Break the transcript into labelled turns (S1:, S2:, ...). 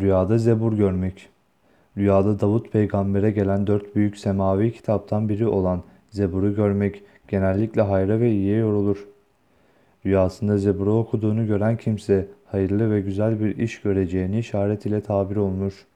S1: Rüyada zebur görmek. Rüyada Davut peygambere gelen dört büyük semavi kitaptan biri olan zeburu görmek genellikle hayra ve iyiye yorulur. Rüyasında zeburu okuduğunu gören kimse hayırlı ve güzel bir iş göreceğini işaret ile tabir olunur.